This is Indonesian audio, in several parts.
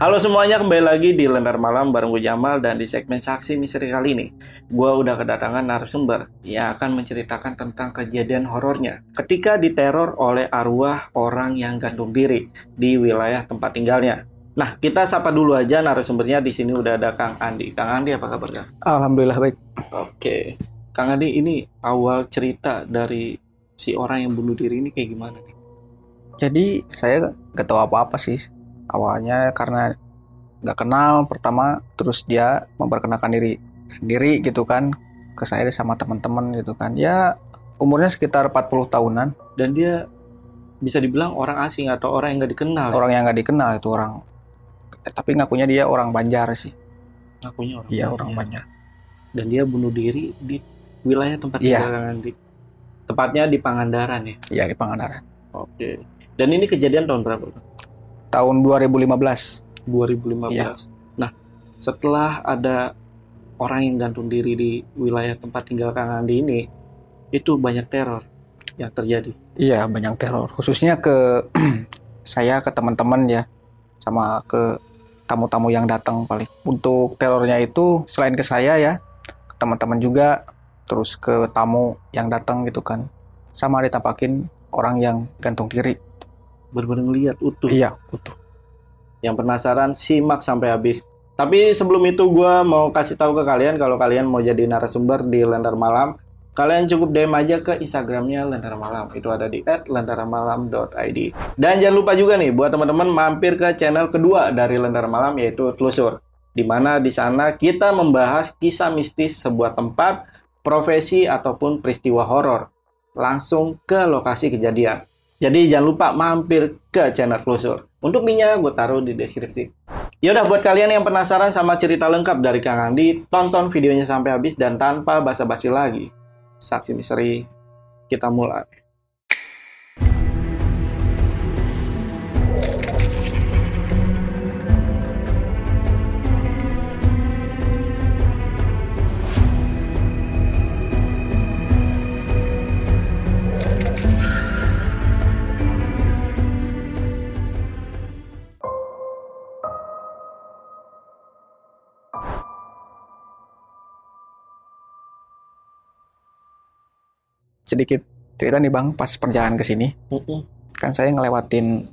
Halo semuanya, kembali lagi di Lendar Malam bareng gue Jamal dan di segmen Saksi Misteri kali ini gue udah kedatangan narasumber yang akan menceritakan tentang kejadian horornya ketika diteror oleh arwah orang yang gantung diri di wilayah tempat tinggalnya. Nah, kita sapa dulu aja narasumbernya di sini udah ada Kang Andi. Kang Andi apa kabar Kang? Alhamdulillah baik. Oke. Kang Andi ini awal cerita dari si orang yang bunuh diri ini kayak gimana nih? Jadi saya gak tahu apa-apa sih awalnya karena nggak kenal pertama terus dia memperkenalkan diri sendiri gitu kan ke saya sama teman-teman gitu kan ya umurnya sekitar 40 tahunan Dan dia bisa dibilang orang asing atau orang yang nggak dikenal. ya? orang yang nggak dikenal itu orang eh, tapi ngakunya dia orang Banjar sih Ngakunya orang. iya Banjar. orang Banjar Dan dia bunuh diri di wilayah tempat Iya. tinggal Andi. Tepatnya di Pangandaran ya. iya di Pangandaran Oke. Dan ini kejadian tahun berapa? Tahun 2015 2015. Iya. Nah, setelah ada orang yang gantung diri di wilayah tempat tinggal Kang Andi ini, itu banyak teror yang terjadi. iya banyak teror khususnya ke saya ke teman-teman ya sama ke tamu-tamu yang datang paling untuk terornya itu selain ke saya ya ke teman-teman juga terus ke tamu yang datang gitu kan sama ditampakin orang yang gantung diri Benar-benar ngeliat utuh. iya utuh Yang penasaran simak sampai habis. Tapi sebelum itu gue mau kasih tahu ke kalian kalau kalian mau jadi narasumber di Lendar Malam, kalian cukup DM aja ke Instagramnya Lendar Malam. Itu ada di @lendarmalam.id. Dan jangan lupa juga nih buat teman-teman mampir ke channel kedua dari Lendar Malam yaitu Telusur. Di mana di sana kita membahas kisah mistis sebuah tempat, profesi ataupun peristiwa horor langsung ke lokasi kejadian. Jadi jangan lupa mampir ke channel Telusur. Untuk linknya gue taruh di deskripsi. Yaudah buat kalian yang penasaran sama cerita lengkap dari Kang Andi, tonton videonya sampai habis dan tanpa basa-basi lagi. Saksi misteri, kita mulai. Sedikit cerita nih bang pas perjalanan ke sini. Kan saya ngelewatin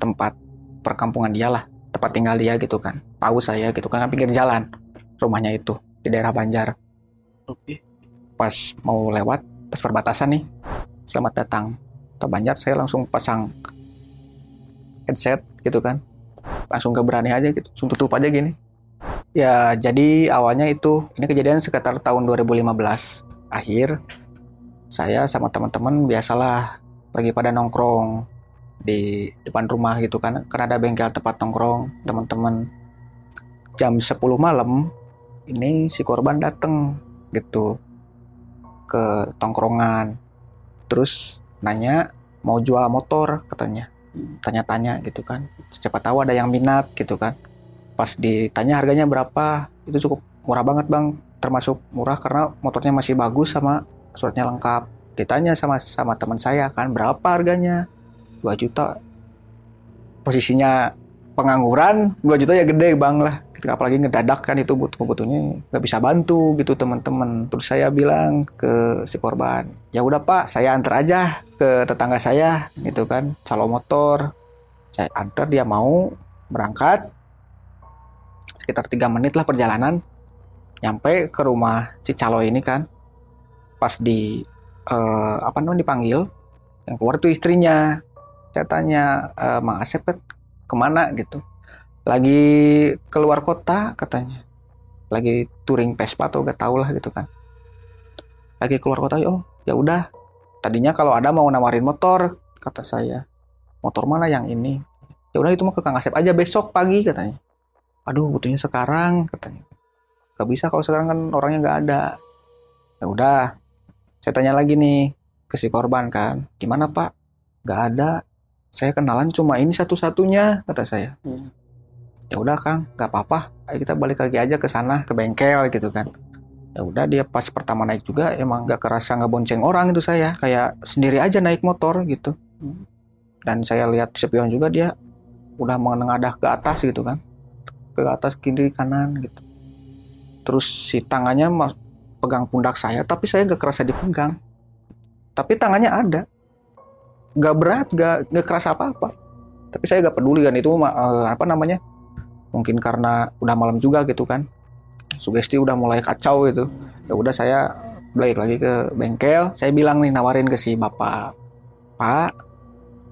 tempat perkampungan dia lah tempat tinggal dia gitu kan. Tahu saya gitu kan pinggir jalan rumahnya itu di daerah Banjar. Oke. pas mau lewat pas perbatasan nih selamat datang. Ke Banjar saya langsung pasang headset gitu kan. Langsung ke berani aja gitu langsung tutup aja gini. Ya jadi awalnya itu ini kejadian sekitar tahun 2015 akhir saya sama teman-teman biasalah lagi pada nongkrong di depan rumah gitu kan. Karena ada bengkel tempat nongkrong teman-teman. Jam 10 malam ini si korban dateng gitu ke tongkrongan. Terus nanya mau jual motor? katanya. Tanya-tanya gitu kan. Siapa tahu ada yang minat gitu kan. Pas ditanya harganya berapa itu cukup murah banget bang. Termasuk murah karena motornya masih bagus sama suratnya lengkap. Ditanya sama sama teman saya kan berapa harganya? 2 juta. Posisinya pengangguran 2 juta ya gede bang lah. Apalagi ngedadak kan itu butuh butuhnya nggak bisa bantu gitu teman-teman. Terus saya bilang ke si korban ya udah pak saya antar aja ke tetangga saya gitu kan. Calo motor. Saya antar dia mau berangkat. Sekitar tiga menit lah perjalanan. Nyampe ke rumah si calo ini kan pas di eh, apa namanya dipanggil yang keluar itu istrinya. Saya tanya e, Mang Asep ke mana? Gitu. Lagi keluar kota katanya. Lagi touring Vespa atau gak tau lah gitu kan. Lagi keluar kota oh ya udah. Tadinya kalau ada mau nawarin motor kata saya. Motor mana yang ini? Ya udah itu mau ke Kang Asep aja besok pagi katanya. Aduh butuhnya sekarang katanya. Gak bisa kalau sekarang kan orangnya nggak ada. Ya udah saya tanya lagi nih ke si korban kan. Gimana pak? Nggak ada. Saya kenalan cuma ini satu-satunya kata saya. Hmm. ya udah kang. Nggak apa-apa. Ayo kita balik lagi aja ke sana ke bengkel gitu kan. Ya udah dia pas pertama naik juga emang nggak kerasa ngebonceng orang itu saya. Kayak sendiri aja naik motor gitu. Hmm. dan saya lihat spion juga dia udah menengadah ke atas gitu kan. Ke atas kiri kanan gitu. Terus si tangannya pegang pundak saya tapi saya nggak kerasa dipegang. Tapi tangannya ada. Nggak berat nggak nggak kerasa apa apa tapi saya nggak peduli kan itu eh, apa namanya mungkin karena udah malam juga gitu kan. Sugesti udah mulai kacau gitu. Ya udah saya balik lagi ke bengkel. Saya bilang nih nawarin ke si bapak. Pak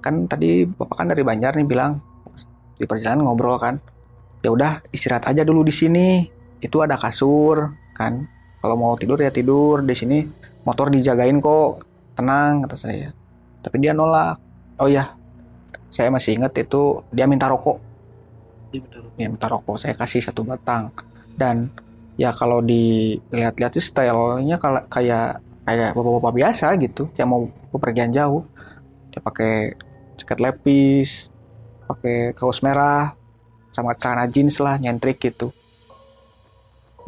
kan tadi bapak kan dari Banjar nih bilang. Di perjalanan ngobrol kan. Ya udah istirahat aja dulu di sini. Itu ada kasur kan kalau mau tidur ya tidur di sini motor dijagain kok. Tenang kata saya. Tapi dia nolak. Oh ya saya masih ingat itu dia minta rokok. Iya, betul. ya minta rokok. Saya kasih satu batang. Dan ya kalau dilihat-lihat sih stylenya kalau kayak kayak bapak-bapak biasa gitu. Yang mau bepergian jauh. Dia pakai jaket lepis pakai kaos merah sama celana jeans lah nyentrik gitu.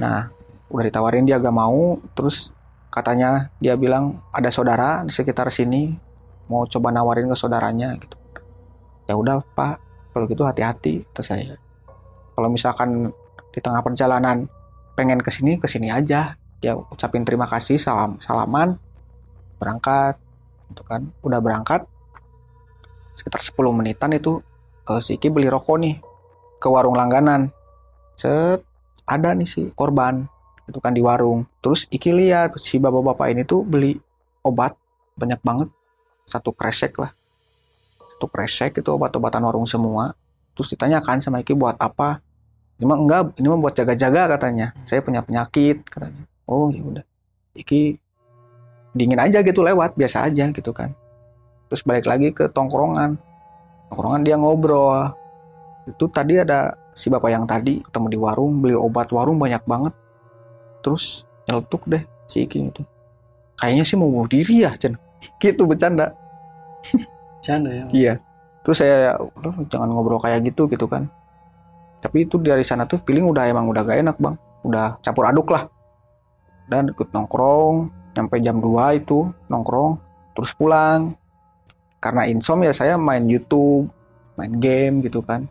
Nah udah ditawarin dia gak mau terus katanya dia bilang ada saudara di sekitar sini mau coba nawarin ke saudaranya gitu. Ya udah pak. Kalau gitu hati-hati kata saya. Kalau misalkan di tengah perjalanan pengen ke sini ke sini aja. Ya ucapin terima kasih salam salaman berangkat gitu kan. Udah berangkat sekitar 10 menitan itu eh, si Iki beli rokok nih ke warung langganan. Set ada nih si korban itu kan di warung. Terus Iki lihat si bapak-bapak ini tuh beli obat banyak banget. Satu kresek lah. Satu kresek itu obat-obatan warung semua. Terus ditanyakan sama Iki buat apa? Ini mah enggak ini mah buat jaga-jaga katanya. Saya punya penyakit katanya. Oh ya udah. Iki dingin aja gitu lewat biasa aja gitu kan. Terus balik lagi ke tongkrongan. Tongkrongan dia ngobrol. Itu tadi ada si bapak yang tadi ketemu di warung beli obat warung banyak banget terus nyeletuk deh si Iki itu kayaknya sih mau bunuh diri ya Chen gitu bercanda Canda ya. Iya. Terus saya "Udah, jangan ngobrol kayak gitu gitu kan. Tapi itu dari sana tuh feeling udah emang udah gak enak bang. Udah campur aduk lah. Dan ikut nongkrong. Sampai jam 2 itu nongkrong. Terus pulang. Karena insom ya saya main YouTube. Main game gitu kan.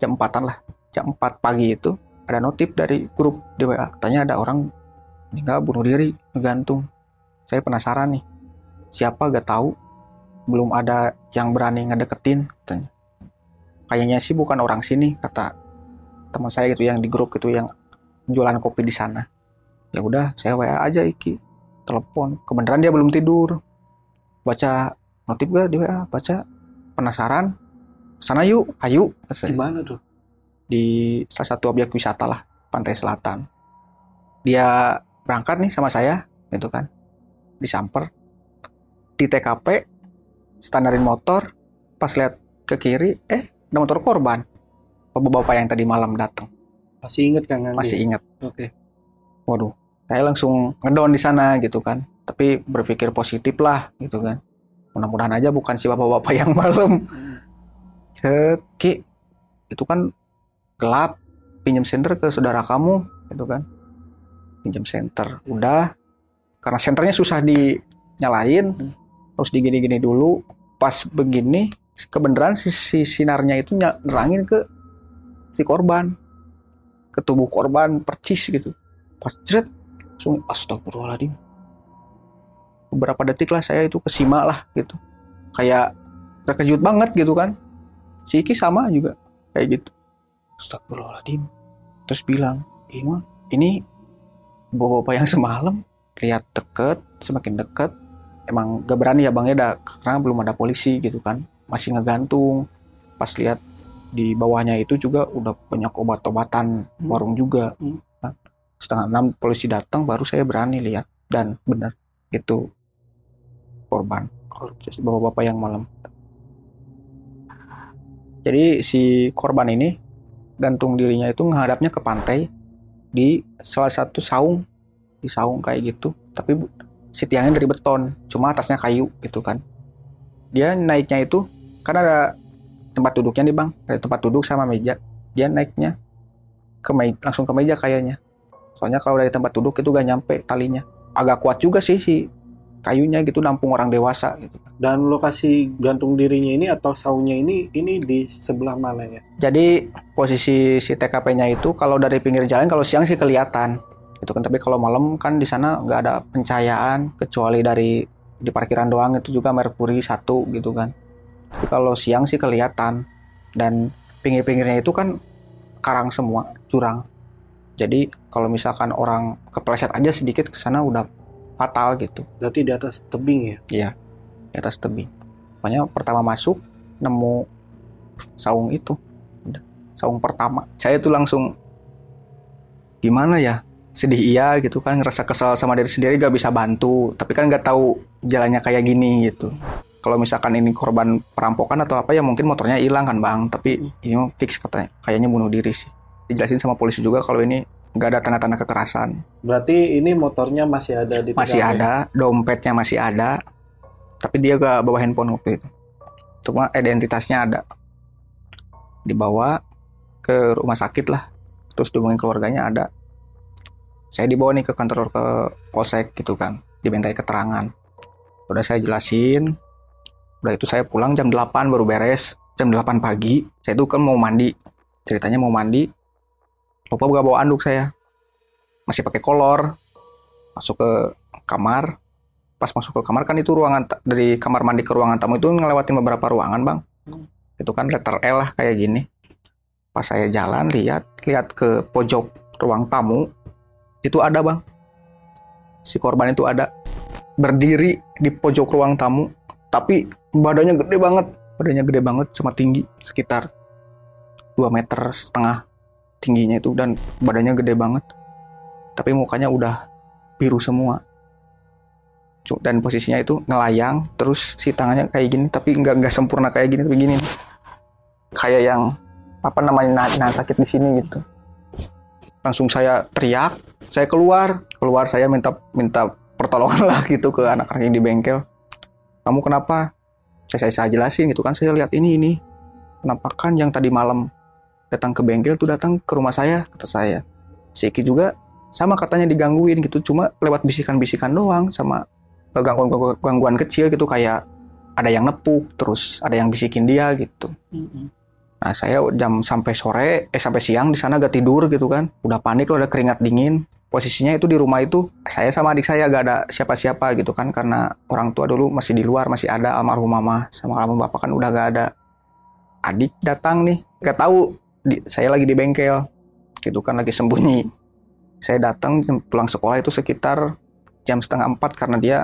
Jam 4an lah. Jam 4 pagi itu. Ada notif dari grup di WA. Katanya ada orang meninggal bunuh diri. Ngegantung. Saya penasaran nih. Siapa gak tahu belum ada yang berani ngedeketin katanya. Kayaknya sih bukan orang sini kata teman saya gitu yang di grup gitu yang jualan kopi di sana. Ya udah saya WA aja Iki telepon. Kebenaran dia belum tidur. Baca notif gak di WA? Baca penasaran? Sana yuk, ayo. Di mana tuh? Di salah satu objek wisata lah pantai selatan. Dia berangkat nih sama saya gitu kan. Disamper di TKP standarin motor pas lihat ke kiri eh ada motor korban. Bapak-bapak yang tadi malam datang. Masih inget kan Andi? masih ingat. Oke. waduh saya langsung ngedown di sana gitu kan. Tapi berpikir positif lah gitu kan. Mudah-mudahan aja bukan si bapak-bapak yang malam. Hmm. Ki, itu kan gelap. Pinjam senter ke saudara kamu, gitu kan. Pinjam senter. Udah, karena senternya susah dinyalain, harus digini-gini dulu. Pas begini, kebenaran si, si sinarnya itu nerangin ke si korban. Ke tubuh korban, percis gitu. Pas jret, langsung astagfirullahaladzim. Beberapa detik lah saya itu kesimak lah gitu. Kayak terkejut banget gitu kan si Iki sama juga kayak gitu Astagfirullahaladzim. Terus bilang ini ini bapak-bapak yang semalam. Lihat deket semakin deket. Emang gak berani ya bang ya karena belum ada polisi gitu kan. Masih ngegantung. Pas lihat di bawahnya itu juga udah banyak obat-obatan Hmm. warung juga. Hmm. Kan. setengah enam polisi datang baru saya berani lihat. Dan benar itu korban. Bapak-bapak yang malam. Jadi si korban ini gantung dirinya itu menghadapnya ke pantai di salah satu saung di saung kayak gitu. Tapi si tiangnya dari beton cuma atasnya kayu gitu kan. Dia naiknya itu kan ada tempat duduknya nih bang. Ada tempat duduk sama meja. Dia naiknya ke me- langsung ke meja kayaknya. Soalnya kalau dari tempat duduk itu gak nyampe talinya. Agak kuat juga sih si kayunya gitu nampung orang dewasa gitu. Dan lokasi gantung dirinya ini atau saunya ini ini di sebelah mana ya? Jadi posisi si TKP-nya itu kalau dari pinggir jalan kalau siang sih kelihatan gitu kan tapi kalau malam kan di sana nggak ada pencahayaan kecuali dari di parkiran doang itu juga merkuri satu gitu kan. Tapi kalau siang sih kelihatan dan pinggir-pinggirnya itu kan karang semua jurang. Jadi kalau misalkan orang kepleset aja sedikit ke sana udah fatal gitu. Berarti di atas tebing ya? Iya, di atas tebing. Pokoknya pertama masuk nemu saung itu, saung pertama. Saya tuh langsung gimana ya? Sedih iya gitu kan, ngerasa kesal sama diri sendiri gak bisa bantu, tapi kan gak tahu jalannya kayak gini gitu. Kalau misalkan ini korban perampokan atau apa ya mungkin motornya hilang kan bang, tapi ini mah fix katanya, kayaknya bunuh diri sih. Dijelasin sama polisi juga kalau ini nggak ada tanda-tanda kekerasan. Berarti ini motornya masih ada di Masih TKP? ada, dompetnya masih ada, tapi dia gak bawa handphone waktu itu. Cuma identitasnya ada. Dibawa ke rumah sakit lah, terus dihubungin keluarganya ada. Saya dibawa nih ke kantor ke polsek gitu kan, dimintai keterangan. Udah saya jelasin, udah itu saya pulang jam 8 baru beres, jam 8 pagi. Saya tuh kan mau mandi, ceritanya mau mandi, lupa gak bawa anduk saya. Masih pakai kolor, masuk ke kamar, pas masuk ke kamar kan itu ruangan dari kamar mandi ke ruangan tamu itu ngelewatin beberapa ruangan bang. Itu kan letter L lah kayak gini. Pas saya jalan lihat lihat ke pojok ruang tamu itu ada bang. Si korban itu ada. Berdiri di pojok ruang tamu tapi badannya gede banget. Badannya gede banget sama tinggi sekitar 2 meter setengah tingginya itu dan badannya gede banget. Tapi mukanya udah biru semua dan posisinya itu ngelayang terus si tangannya kayak gini tapi nggak nggak sempurna kayak gini tapi gini. Kayak yang apa namanya nahan, nahan sakit di sini gitu. Langsung saya teriak saya keluar. Keluar saya minta minta pertolongan lah gitu ke anak-anak yang di bengkel. Kamu kenapa? Saya, saya saya jelasin gitu kan saya lihat ini ini. Penampakan yang tadi malam datang ke bengkel tuh datang ke rumah saya kata saya. Si Iki juga sama katanya digangguin gitu cuma lewat bisikan-bisikan doang sama gangguan gangguan kecil gitu kayak ada yang nepuk terus ada yang bisikin dia gitu. Mm-mm. nah saya jam sampai sore eh sampai siang di sana gak tidur gitu kan. Udah panik loh ada keringat dingin. Posisinya itu di rumah itu saya sama adik saya gak ada siapa-siapa gitu kan karena orang tua dulu masih di luar masih ada almarhum mama. Sama almarhum bapak kan udah gak ada. Adik datang nih gak tahu di, saya lagi di bengkel gitu kan lagi sembunyi. Saya datang pulang sekolah itu sekitar jam setengah empat karena dia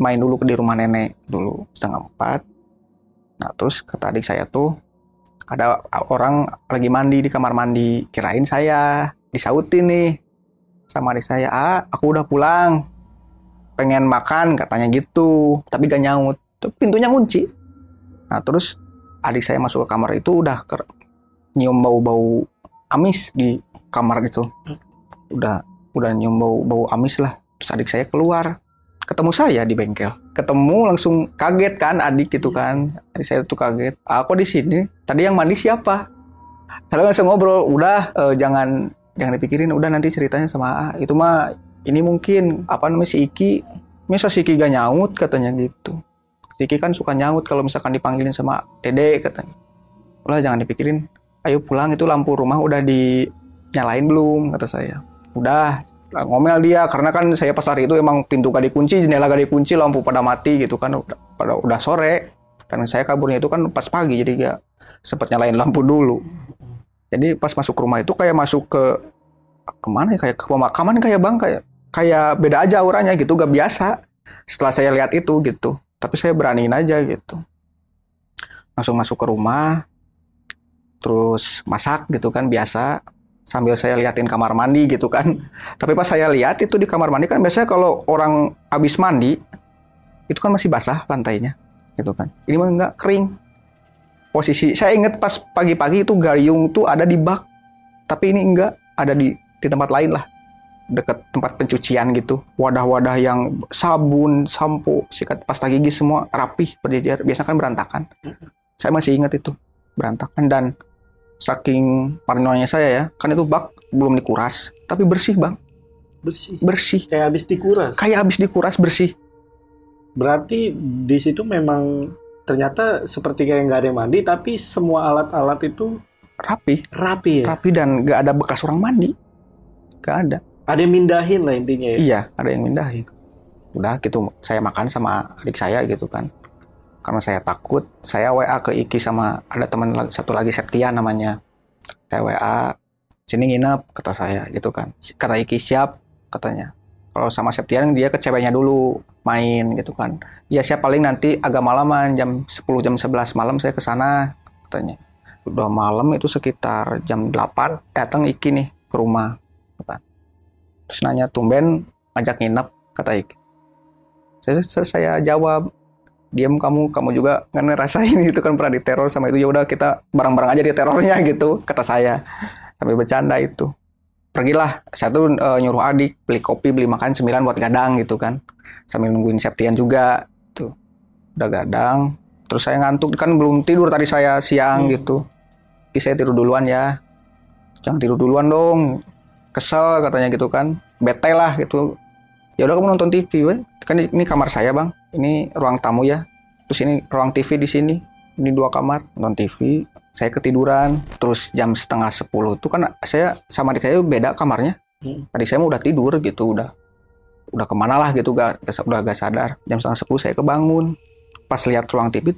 main dulu di rumah nenek dulu setengah empat. Nah terus kata adik saya tuh ada orang lagi mandi di kamar mandi. Kirain saya disautin nih sama adik saya ah aku udah pulang. Pengen makan katanya gitu tapi gak nyaut. Pintunya kunci. Nah terus adik saya masuk ke kamar itu udah ker- nyium bau-bau amis di kamar gitu. Udah udah nyium bau bau amis lah. Terus adik saya keluar ketemu saya di bengkel. Ketemu langsung kaget kan adik gitu kan. Adik saya tuh kaget. Aku di sini tadi yang mandi siapa? Saya langsung ngobrol udah eh, jangan jangan dipikirin udah nanti ceritanya sama A. Itu mah ini mungkin apa namanya si Iki masa si Iki gak nyaut? katanya gitu. Si Iki kan suka nyaut kalau misalkan dipanggilin sama Dede katanya. Udah jangan dipikirin. Ayo pulang itu lampu rumah udah dinyalain belum kata saya. Udah Lah, ngomel dia karena kan saya pas hari itu emang pintu gak dikunci jendela gak dikunci lampu pada mati gitu kan udah pada udah sore. Dan saya kaburnya itu kan pas pagi jadi ya sempat nyalain lampu dulu. Jadi pas masuk rumah itu kayak masuk ke ke mana ya kayak ke pemakaman kayak bang kayak kayak beda aja auranya gitu gak biasa. Setelah saya lihat itu gitu tapi saya beraniin aja gitu. Langsung masuk ke rumah terus masak gitu kan biasa sambil saya liatin kamar mandi gitu kan. Tapi pas saya lihat itu di kamar mandi kan biasanya kalau orang habis mandi itu kan masih basah lantainya gitu kan. Ini mah nggak kering. Posisi saya inget pas pagi-pagi itu gayung tuh ada di bak tapi ini enggak ada di di tempat lain lah. Dekat tempat pencucian gitu. Wadah-wadah yang sabun sampo sikat pasta gigi semua rapih berjejer biasanya kan berantakan. Saya masih ingat itu berantakan. Dan saking parnonya saya ya kan itu bak belum dikuras tapi bersih bang. Bersih. Bersih. Kayak habis dikuras? Kayak habis dikuras bersih. Berarti di situ memang ternyata seperti kayak nggak ada yang mandi, tapi semua alat-alat itu rapi. Rapi ya. rapi dan nggak ada bekas orang mandi. Nggak ada. Ada yang mindahin lah intinya ya. iya ada yang mindahin. Udah gitu saya makan sama adik saya gitu kan karena saya takut. Saya WA ke Iki sama ada teman satu lagi Septian namanya. Saya WA sini nginep kata saya gitu kan. Kata Iki siap katanya. Kalau sama Septian dia ke ceweknya dulu main gitu kan. Ya siap paling nanti agak malaman jam 10 jam 11 malam saya ke sana katanya. Udah malam itu sekitar jam 8 datang Iki nih ke rumah kan. terus nanya tumben ngajak nginep kata Iki saya, saya jawab diam kamu kamu juga nggak ngerasain gitu kan pernah diteror sama itu. Ya udah kita bareng-bareng aja di terornya gitu kata saya. Sambil bercanda itu. Pergilah saya tuh eh, nyuruh adik beli kopi beli makan sembilan buat gadang gitu kan. Sambil nungguin Septian juga tuh. Udah gadang terus saya ngantuk kan belum tidur tadi saya siang Hmm. gitu. Ih, saya tidur duluan ya. Jangan tidur duluan dong. Kesel katanya gitu kan. Bete lah gitu. Ya udah kamu nonton TV kan ini kamar saya bang ini ruang tamu ya. Terus ini ruang TV di sini. Ini dua kamar nonton TV saya ketiduran. Terus jam setengah sepuluh itu kan saya sama adik saya beda kamarnya. Hmm. adik saya mah udah tidur gitu udah udah ke mana lah gitu gak, udah gak sadar. Jam setengah sepuluh saya kebangun. Pas lihat ruang TV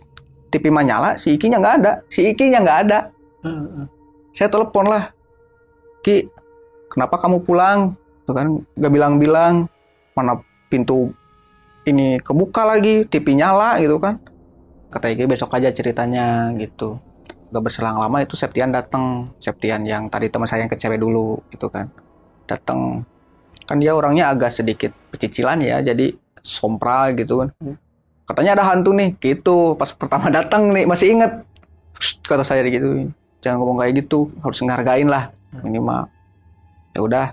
TV mah nyala si Ikinya nggak ada. Si Ikinya nggak ada. Heeh. saya telepon lah Ki kenapa kamu pulang? Tuh kan gak bilang-bilang. Mana pintu ini kebuka lagi TV nyala gitu kan. Kata Iki besok aja ceritanya gitu. Gak berselang lama itu Septian datang Septian yang tadi teman saya yang ke cewek dulu gitu kan. Datang kan dia orangnya agak sedikit pecicilan ya jadi sompral gitu kan. Katanya ada hantu nih gitu. Pas pertama datang nih masih inget. Kata saya gitu. Jangan ngomong kayak gitu harus ngehargain lah. Minimal ya udah.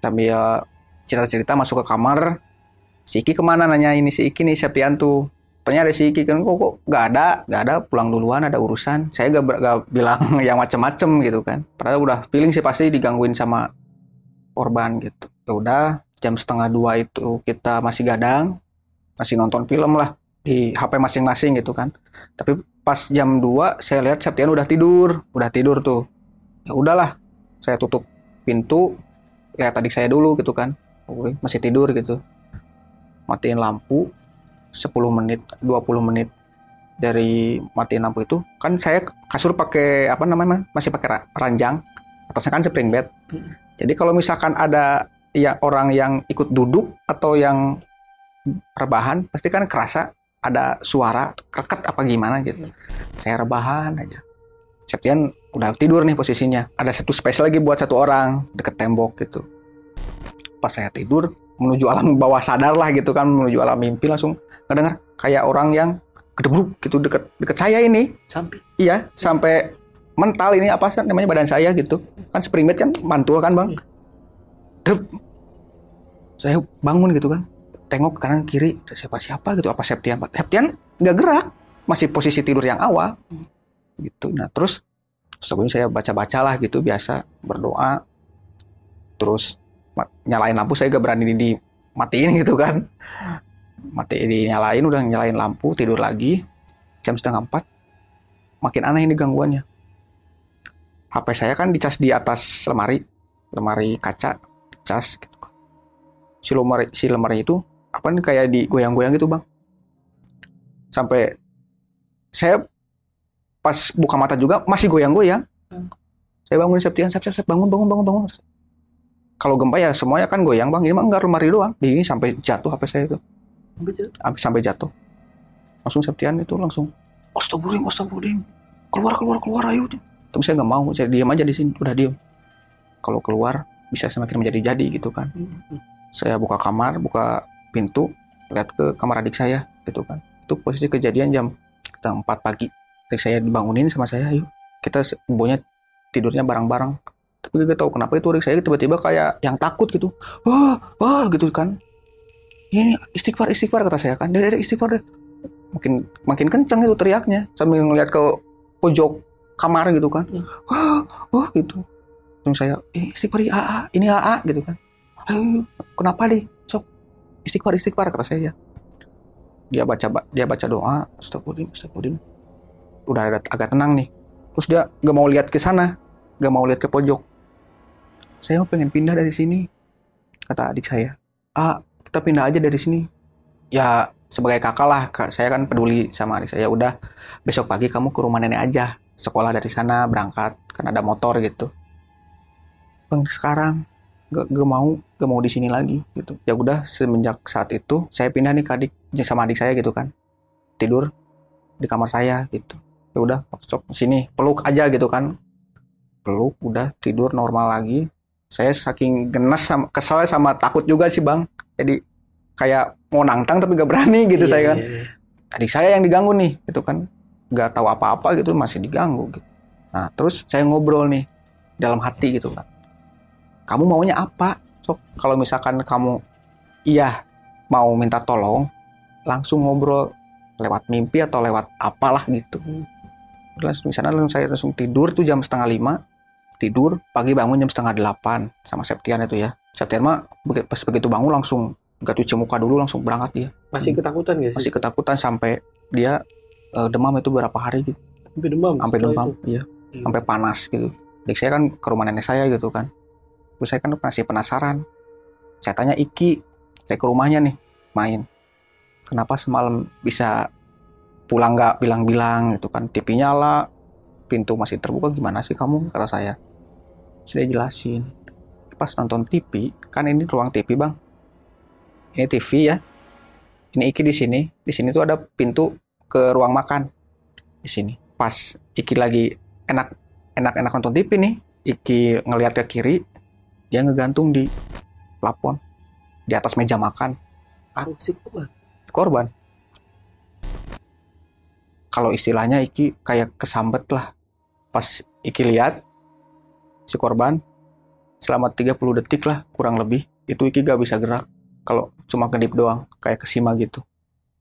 Sambil cerita-cerita masuk ke kamar si Iki ke mana? Nanya ini si Iki nih Septian tuh tanya ada si Iki kan kok kok nggak ada? Nggak ada pulang duluan ada urusan. Saya gak, gak bilang yang macem-macem gitu kan. Padahal udah feeling sih pasti digangguin sama korban gitu. Ya udah jam setengah dua itu kita masih gadang masih nonton film lah di HP masing-masing gitu kan. Tapi pas jam 2 saya lihat Septian udah tidur udah tidur tuh. Ya udahlah saya tutup pintu lihat adik saya dulu gitu kan. Masih tidur gitu matiin lampu 10 menit 20 menit dari matiin lampu itu. Kan saya kasur pakai apa namanya masih pakai ra- ranjang atasnya kan spring bed. Hmm. jadi kalau misalkan ada ya orang yang ikut duduk atau yang rebahan pasti kan kerasa ada suara kreket apa gimana gitu. Saya rebahan aja. Septian udah tidur nih posisinya. Ada satu space lagi buat satu orang deket tembok gitu. Pas saya tidur menuju alam bawah sadar lah gitu kan menuju alam mimpi langsung ngedenger kayak orang yang gedebruk gitu deket deket saya ini. Samping. iya sampai mental ini apa sih namanya badan saya gitu. Kan bed kan mantul kan bang? Dep. saya bangun gitu kan tengok ke kanan kiri ada siapa siapa gitu apa Septian Septian nggak gerak masih posisi tidur yang awal. Gitu. Nah terus sebelumnya saya baca baca lah gitu biasa berdoa. Terus nyalain lampu saya gak berani di matiin gitu kan. Mati dinyalain udah nyalain lampu tidur lagi. Jam setengah empat. Makin aneh ini gangguannya. HP saya kan dicas di atas lemari lemari kaca dicas gitu si lemari si lemari itu apa nih kayak digoyang-goyang gitu bang. Sampai saya pas buka mata juga masih goyang-goyang. Saya bangun Septian Sep, Sep, Sep, bangun bangun bangun bangun kalau gempa ya semuanya kan goyang bang. Ini mah enggak lemari doang. Di ini sampai jatuh HP saya itu. Sampai sampai jatuh. Langsung Septian itu langsung Astagfirullahaladzim, astagfirullahaladzim. Keluar keluar keluar ayo. Tapi saya nggak mau saya diam aja di sini udah diam. Kalau keluar bisa semakin menjadi jadi gitu kan. Saya buka kamar buka pintu lihat ke kamar adik saya gitu kan. Itu posisi kejadian jam jam 4 pagi. Adik saya dibangunin sama saya yuk kita bonya tidurnya bareng-bareng tapi gak tahu kenapa itu adik saya tiba-tiba kayak yang takut gitu. Wah wah gitu kan. Ini istighfar istighfar kata saya kan. Dede istighfar deh makin makin kenceng itu teriaknya sambil ngeliat ke pojok kamar gitu kan. Hmm. wah wah gitu. Terus saya eh, istighfar ya AA ini AA gitu kan. Ayo kenapa deh? Sok istighfar istighfar kata saya. Dia baca dia baca doa astagfirullahaladzim astagfirullahaladzim. Udah agak, agak tenang nih. Terus dia gak mau lihat ke sana gak mau lihat ke pojok saya pengen pindah dari sini kata adik saya. Ah kita pindah aja dari sini. Ya sebagai kakak lah kak, saya kan peduli sama adik saya. Udah besok pagi kamu ke rumah nenek aja. Sekolah dari sana berangkat. Kan ada motor gitu. Bang sekarang gak, gak mau gak mau di sini lagi gitu. Ya udah semenjak saat itu saya pindah nih ke adik sama adik saya gitu kan. Tidur di kamar saya gitu. Ya udah sok sini. Peluk aja gitu kan. Peluk udah tidur normal lagi saya saking genes sama kesel sama takut juga sih bang. Jadi kayak mau nantang tapi gak berani gitu Iya, saya kan. iya, iya. adik saya yang diganggu nih gitu kan. Nggak tahu apa-apa gitu masih diganggu gitu. Nah terus saya ngobrol nih dalam hati gitu kan kamu maunya apa? Sok kalau misalkan kamu iya mau minta tolong langsung ngobrol. Lewat mimpi atau lewat apalah gitu. Langsung misalnya langsung saya langsung tidur tuh jam setengah lima tidur pagi bangun jam setengah delapan sama Septian itu ya. Septian mah pas begitu bangun langsung gak cuci muka dulu langsung berangkat dia. Masih ketakutan gak sih? masih ketakutan sampai dia eh, demam itu berapa hari gitu. Sampai demam. sampai demam itu. iya. Hmm. sampai panas gitu. Adik saya kan ke rumah nenek saya gitu kan. Terus saya kan masih penasaran. Saya tanya Iki saya ke rumahnya nih main. Kenapa semalam bisa pulang nggak bilang-bilang gitu kan? TV nyala pintu masih terbuka gimana sih kamu? kata saya sudah jelasin. Pas nonton TV kan ini ruang TV bang. Ini TV ya. Ini Iki di sini. Di sini tuh ada pintu ke ruang makan. Di sini. Pas Iki lagi enak enak enak nonton TV nih Iki ngelihat ke kiri dia ngegantung di plafon. Di atas meja makan. Arwah si korban. korban. Kalau istilahnya Iki kayak kesambet lah. Pas Iki lihat si korban selama 30 detik lah kurang lebih itu Iki gak bisa gerak kalau cuma kedip doang kayak kesima gitu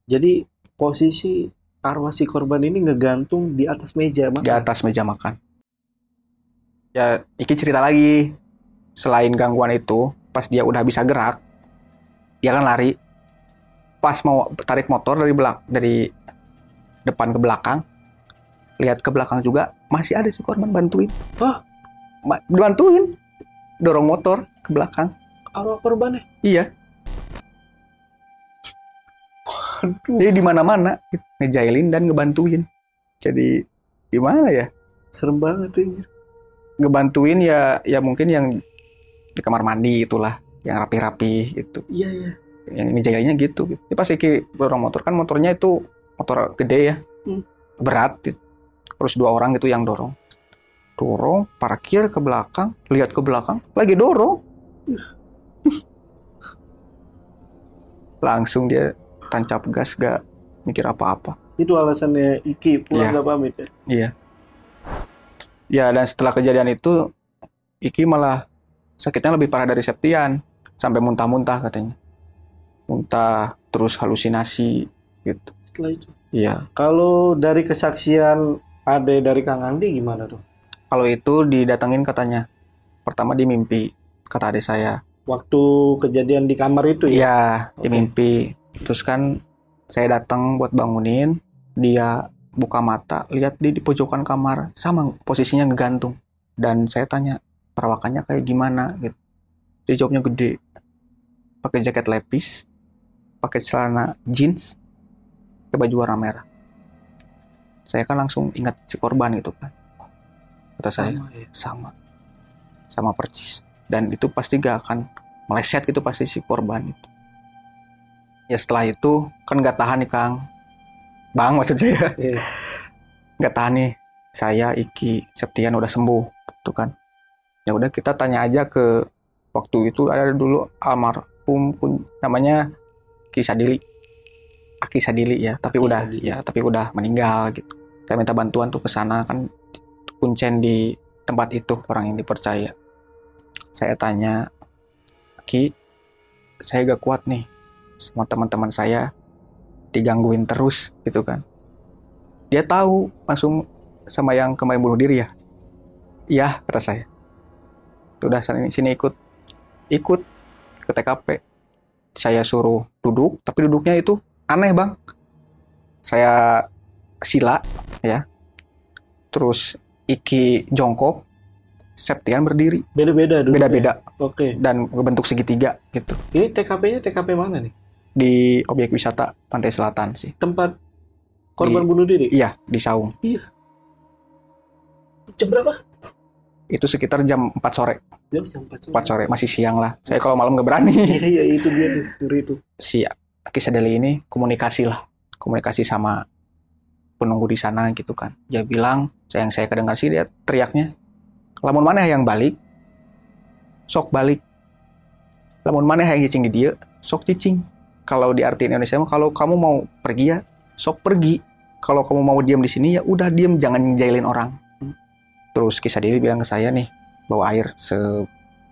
Jadi posisi arwah si korban ini ngegantung di atas meja di makan. atas meja makan. Ya, Iki cerita lagi. Selain gangguan itu, pas dia udah bisa gerak, dia kan lari. Pas mau tarik motor dari belak dari depan ke belakang, lihat ke belakang juga masih ada si korban bantuin. Hah? Bantuin dorong motor ke belakang. Arwah korbannya. Iya. Aduh. Jadi di mana-mana ngejailin dan ngebantuin. Jadi gimana ya? Serem banget ini. ngebantuin ya ya mungkin yang di kamar mandi itulah yang rapi-rapi gitu Iya iya. yang ini jahilnya gitu ya, pas Iki dorong motor kan motornya itu motor gede ya Hmm. berat gitu. terus dua orang gitu yang dorong dorong parkir ke belakang lihat ke belakang lagi dorong langsung dia tancap gas gak mikir apa-apa Itu alasannya Iki pulang Iya. gak pamit ya. Iya. Ya dan setelah kejadian itu Iki malah sakitnya lebih parah dari Septian sampai muntah-muntah katanya. Muntah terus halusinasi gitu. Setelah itu. Iya. Kalau dari kesaksian Ade dari Kang Andi gimana tuh? Kalau itu didatengin katanya. Pertama di mimpi kata adik saya. Waktu kejadian di kamar itu ya? Iya, di Oke. mimpi. Terus kan saya datang buat bangunin, dia buka mata, lihat di, di pojokan kamar, sama posisinya ngegantung. Dan saya tanya, perawakannya kayak gimana gitu. Dia jawabnya gede. Pakai jaket lepis, pakai celana jeans, pakai baju warna merah. Saya kan langsung ingat si korban gitu kan. Kata saya, Sama ya. sama. Sama percis dan itu pasti gak akan meleset gitu pasti si korban itu. Ya setelah itu kan nggak tahan nih kang. Bang maksud saya. Iya. nggak tahan nih. Saya Iki Septian udah sembuh tuh kan. Ya udah kita tanya aja ke waktu itu ada dulu almarhum pun namanya Ki Sadili. Aki Sadili ya tapi Aki udah Sadili. ya tapi udah meninggal gitu. Saya minta bantuan tuh ke sana kan kuncen di tempat itu orang yang dipercaya. Saya tanya Ki saya gak kuat nih. Sama teman-teman saya digangguin terus gitu kan. Dia tahu langsung sama yang kemarin bunuh diri ya? Iya kata saya. Udah sini sini ikut. Ikut? ke TKP saya suruh duduk tapi duduknya itu aneh bang. Saya sila ya. Terus Iki jongkok Septian berdiri Beda-beda dulu. beda-beda Oke. dan bentuk segitiga gitu Ini TKP-nya TKP mana nih? di objek wisata pantai selatan sih Tempat korban bunuh diri. iya di Saung Jam berapa? itu sekitar jam 4 sore Jam sampai 4 sore masih siang lah saya kalau malam nggak berani Iya, iya itu dia tuh, itu. si Kisadeli ini komunikasi lah komunikasi sama penunggu di sana gitu kan. Dia bilang saya yang saya kedengar sih dia teriaknya lamun mana yang balik sok balik. Lamun mana yang cicing di dia sok cicing. Kalau di arti Indonesia mah kalau kamu mau pergi ya sok pergi. Kalau kamu mau diam di sini ya udah diam jangan jailin orang. Terus kisah Dewi bilang ke saya nih bawa air se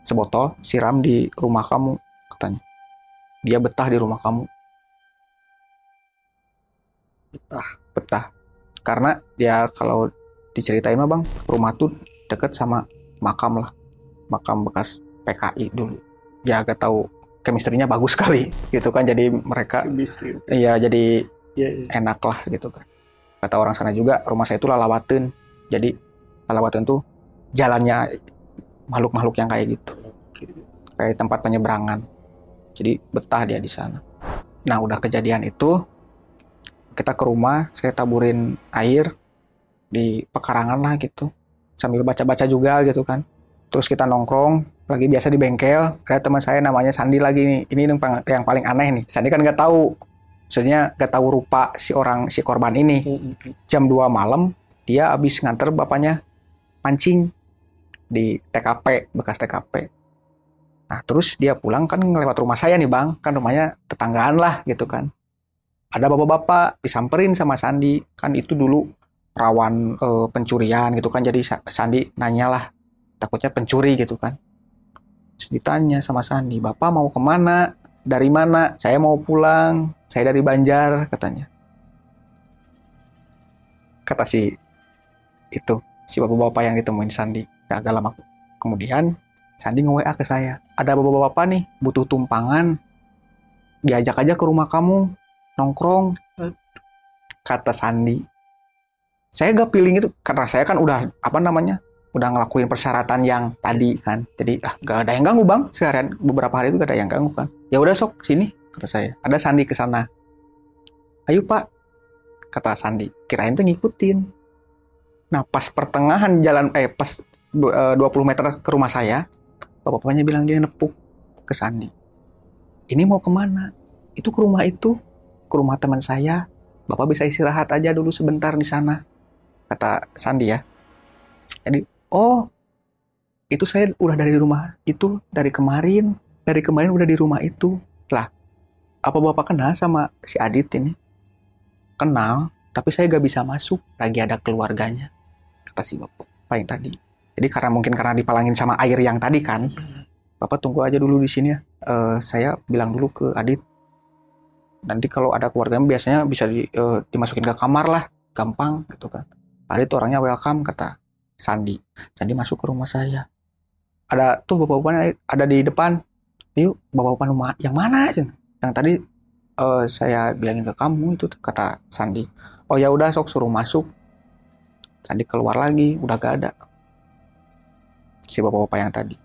sebotol siram di rumah kamu katanya. Dia betah di rumah kamu. Betah. betah karena ya kalau diceritain mah bang rumah tuh deket sama makam lah. Makam bekas PKI dulu. Ya agak tahu chemistry-nya bagus sekali gitu kan. Jadi mereka iya jadi Iya, iya. enak lah gitu kan. Kata orang sana juga rumah saya itu lalawaten jadi lalawaten tuh jalannya makhluk-makhluk yang kayak gitu. Kayak tempat penyeberangan. Jadi betah dia di sana. Nah udah kejadian itu kita ke rumah saya taburin air di pekarangan lah gitu. Sambil baca-baca juga gitu kan. Terus kita nongkrong lagi biasa di bengkel. Ada teman saya namanya Sandi lagi nih. Ini yang yang paling aneh nih. Sandi kan nggak tahu. Maksudnya nggak tahu rupa si orang si korban ini. Jam 2 malam dia habis nganter bapaknya mancing di TKP bekas TKP nah terus dia pulang kan lewat rumah saya nih bang. Kan rumahnya tetanggaan lah gitu kan ada bapak-bapak disamperin sama Sandi. Kan itu dulu rawan eh, pencurian gitu kan. Jadi Sa- Sandi nanya lah. Takutnya pencuri gitu kan. Terus ditanya sama Sandi bapak mau ke mana? Dari mana? Saya mau pulang. Saya dari Banjar katanya. Kata si itu si bapak-bapak yang ditemuin Sandi. Gak agak lama kemudian Sandi nge-WA ke saya ada bapak-bapak nih butuh tumpangan. Diajak aja ke rumah kamu nongkrong kata Sandi. Saya gak feeling itu karena saya kan udah apa namanya udah ngelakuin persyaratan yang tadi kan. Jadi ah gak ada yang ganggu bang. Seharian beberapa hari itu gak ada yang ganggu kan. Ya udah sok sini kata saya. Ada Sandi ke sana. Ayo pak kata Sandi. Kirain tuh ngikutin. Nah pas pertengahan jalan eh pas du- eh, 20 meter ke rumah saya bapak-bapaknya bilang dia nepuk ke Sandi. Ini mau ke mana? Itu ke rumah itu ke rumah teman saya bapak bisa istirahat aja dulu sebentar di sana kata Sandi ya. Jadi oh itu saya udah dari rumah itu dari kemarin dari kemarin udah di rumah itu. Lah apa bapak kenal sama si Adit ini? Kenal tapi saya gak bisa masuk lagi ada keluarganya kata si bapak paling tadi. Jadi karena mungkin karena dipalangin sama air yang tadi kan bapak tunggu aja dulu di sini ya. Eh, saya bilang dulu ke Adit nanti kalau ada keluarganya biasanya bisa di- eh, dimasukin ke kamar lah gampang gitu kan. Adit tuh orangnya welcome kata Sandi. Sandi masuk ke rumah saya. Ada tuh bapak-bapaknya ada di depan. Yuk bapak-bapak rumah yang mana yang tadi eh, saya bilangin ke kamu itu kata Sandi. Oh ya udah sok suruh masuk. Sandi keluar lagi udah gak ada. Si bapak-bapak yang tadi.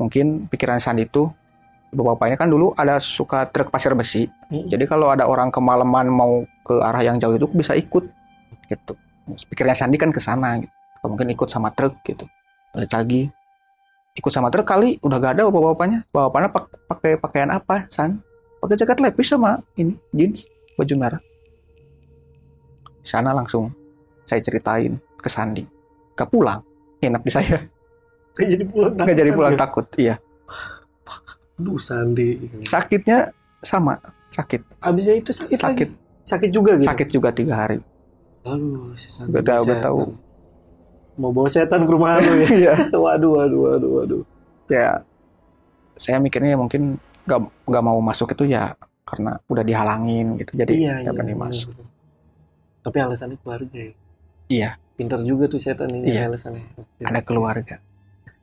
Mungkin pikiran Sandi itu bapak-bapaknya kan dulu ada suka truk pasir besi. Mm. jadi kalau ada orang kemalaman mau ke arah yang jauh itu bisa ikut gitu. Pikirnya Sandi kan ke sana gitu. Atau mungkin ikut sama truk gitu. Balik lagi. Ikut sama truk kali udah gak ada bapak-bapaknya. Bapak-bapaknya pak- pakai pakaian apa San? Pakai jaket lepis sama ini jeans baju merah. Di sana langsung saya ceritain ke Sandi. Gak pulang nginep di saya. Nggak jadi pulang. nggak jadi pulang Ya. takut iya Aduh Sandi. sakitnya sama sakit Abisnya itu sakit, sakit lagi. Sakit juga gitu. sakit juga tiga hari Aduh, si Sandi Gak tahu, gak tahu. Mau bawa setan ke rumah lu ya. Iya. waduh, waduh, waduh, waduh. ya saya mikirnya mungkin gak, gak mau masuk itu ya karena udah dihalangin gitu jadi Iya, gak iya. berani iya. masuk Tapi alasannya keluarga ya. Iya. Pinter juga tuh setan ini Iya. alasannya. ada keluarga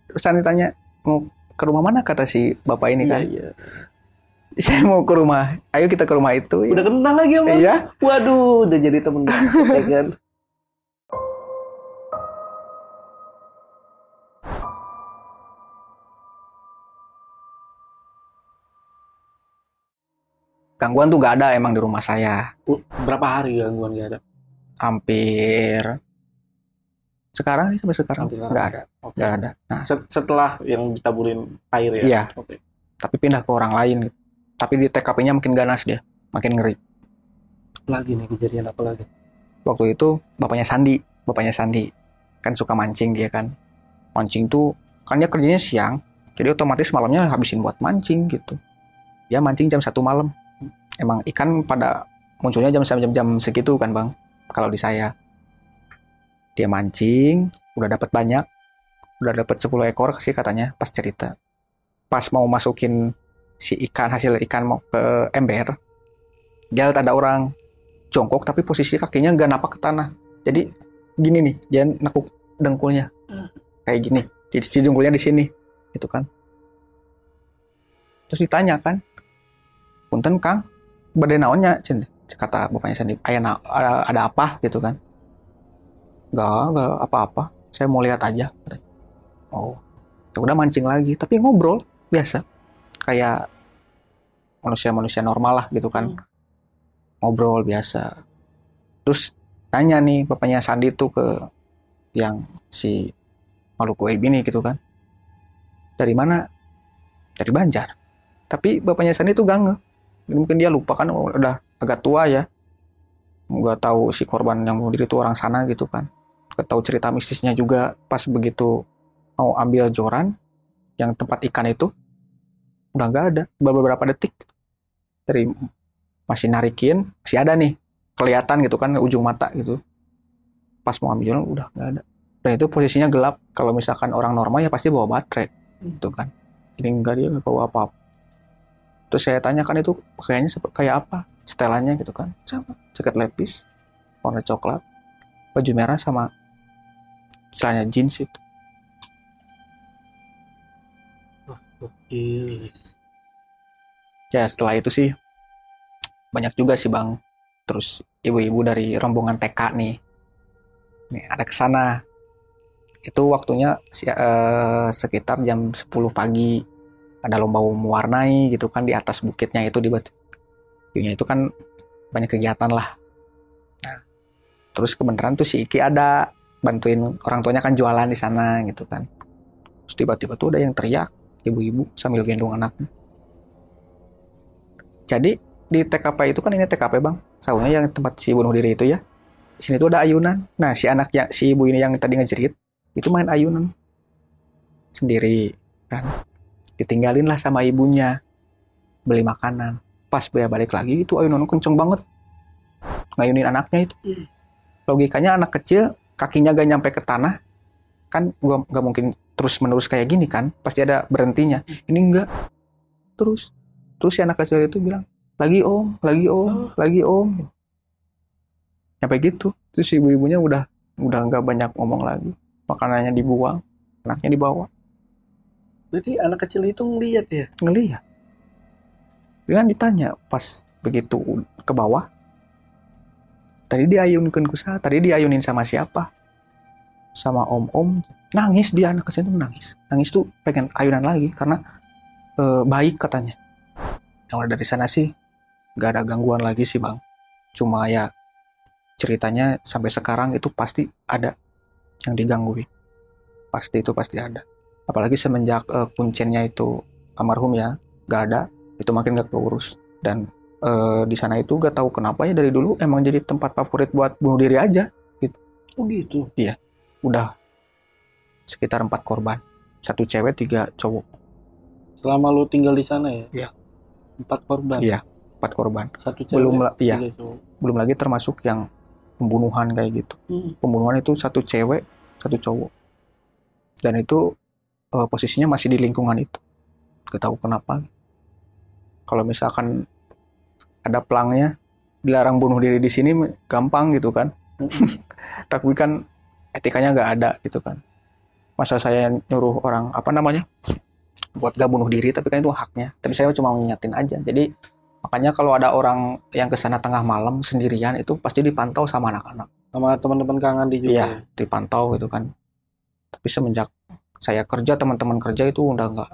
terus Sandi tanya mau ke rumah mana kata si bapak ini Iya, kan iya. saya mau ke rumah ayo kita ke rumah itu Udah kenal lagi sama iya Waduh, udah jadi temen ya kan? gangguan tuh gak ada emang di rumah saya Berapa hari gangguan gak ada? hampir sekarang sampai sekarang. Nggak ada. Nggak ada. Nah. Set- Setelah yang ditaburin air ya? Iya. Oke. tapi pindah ke orang lain. Gitu. tapi di TKP-nya makin ganas dia. Makin ngeri. Lagi nih kejadian apa lagi? waktu itu bapaknya Sandi. Bapaknya Sandi. Kan suka mancing dia kan. Mancing tuh kan dia kerjanya siang. Jadi otomatis malamnya habisin buat mancing gitu. Dia mancing jam satu malam. Emang ikan pada munculnya jam jam jam segitu kan bang? Kalau di saya dia mancing udah dapat banyak udah dapat 10 ekor sih katanya pas cerita. Pas mau masukin si ikan hasil ikan mau ke ember dia lihat ada orang jongkok tapi posisi kakinya nggak napak ke tanah. Jadi gini nih dia nekuk dengkulnya. Kayak gini di, di dengkulnya di sini gitu kan. Terus ditanya kan punten kang? Badai naonnya? Kata bapaknya Sandi ayah na- ada apa? Gitu kan nggak nggak apa-apa. Saya mau lihat aja. Oh ya udah mancing lagi. Tapi ngobrol biasa. Kayak manusia-manusia normal lah gitu kan. Ngobrol biasa. Terus nanya nih bapaknya Sandi tuh ke yang si Maluku Ebi nih gitu kan. Dari mana? Dari Banjar. Tapi bapaknya Sandi tuh gak Jadi mungkin dia lupa kan udah agak tua ya. Nggak tahu si korban yang bunuh diri itu orang sana gitu kan tahu cerita mistisnya juga pas begitu mau ambil joran yang tempat ikan itu udah nggak ada. Beberapa detik dari masih narikin masih ada nih kelihatan gitu kan ujung mata gitu. Pas mau ambil joran udah nggak ada. Dan itu posisinya gelap. Kalau misalkan orang normal ya pasti bawa baterai gitu kan. Ini enggak dia nggak bawa apa-apa. Terus saya tanyakan itu sep- kayak apa setelannya gitu kan. Sama jaket lepis warna coklat baju merah sama celana jeans itu. Gokil. ya setelah itu sih banyak juga sih bang. Terus ibu-ibu dari rombongan TK nih. Nih ada ke sana. Itu waktunya eh, sekitar jam 10 pagi. Ada lomba mewarnai gitu kan di atas bukitnya itu di batu View-nya itu kan banyak kegiatan lah. Nah terus kebenaran tuh si Iki ada bantuin orang tuanya kan jualan di sana gitu kan terus tiba-tiba tuh ada yang teriak ibu-ibu sambil gendong anaknya jadi di TKP itu kan ini TKP bang, sawahnya yang tempat si bunuh diri itu ya. Di sini tuh ada ayunan. Nah si anak yang si ibu ini yang tadi ngejerit itu main ayunan sendiri kan. Ditinggalin lah sama ibunya beli makanan. Pas dia balik lagi itu ayunan kenceng banget ngayunin anaknya itu. Logikanya anak kecil kakinya gak nyampe ke tanah kan gua nggak mungkin terus menerus kayak gini kan? Pasti ada berhentinya. Ini enggak terus terus si anak kecil itu bilang lagi om lagi om lagi om. Sampai gitu. Terus ibu-ibunya udah udah nggak banyak ngomong lagi. Makanannya dibuang anaknya dibawa. Berarti anak kecil itu ngeliat ya? ngeliat. Dia kan ditanya pas begitu ke bawah tadi diayunkan sana tadi diayunin sama siapa? Sama om-om. Nangis dia anak kecil itu nangis. Nangis tuh pengen ayunan lagi karena eh, baik katanya. Yang dari sana sih nggak ada gangguan lagi sih bang. Cuma ya ceritanya sampai sekarang itu pasti ada yang digangguin. Pasti itu pasti ada. Apalagi semenjak eh, kuncennya itu almarhum ya nggak ada itu makin gak keurus. Dan eh, di sana itu gak tahu kenapa ya dari dulu emang jadi tempat favorit buat bunuh diri aja Oh gitu. udah sekitar empat korban satu cewek tiga cowok Selama lu tinggal di sana ya? Iya. Empat korban. Iya. empat korban Satu cewek. belum la- iya belum lagi termasuk yang pembunuhan kayak gitu Hmm. pembunuhan itu satu cewek satu cowok dan itu eh, posisinya masih di lingkungan itu gak tahu kenapa kalau misalkan ada pelangnya dilarang bunuh diri di sini gampang gitu kan. Tapi kan etikanya nggak ada gitu kan. Masa saya nyuruh orang apa namanya buat gak bunuh diri tapi kan itu haknya. Tapi saya cuma ngingetin aja. Jadi makanya kalau ada orang yang ke sana tengah malam sendirian itu pasti dipantau sama anak-anak. Sama teman-teman Kang Andi juga. Iya, ya? dipantau gitu kan. Tapi semenjak saya kerja, teman-teman kerja itu udah nggak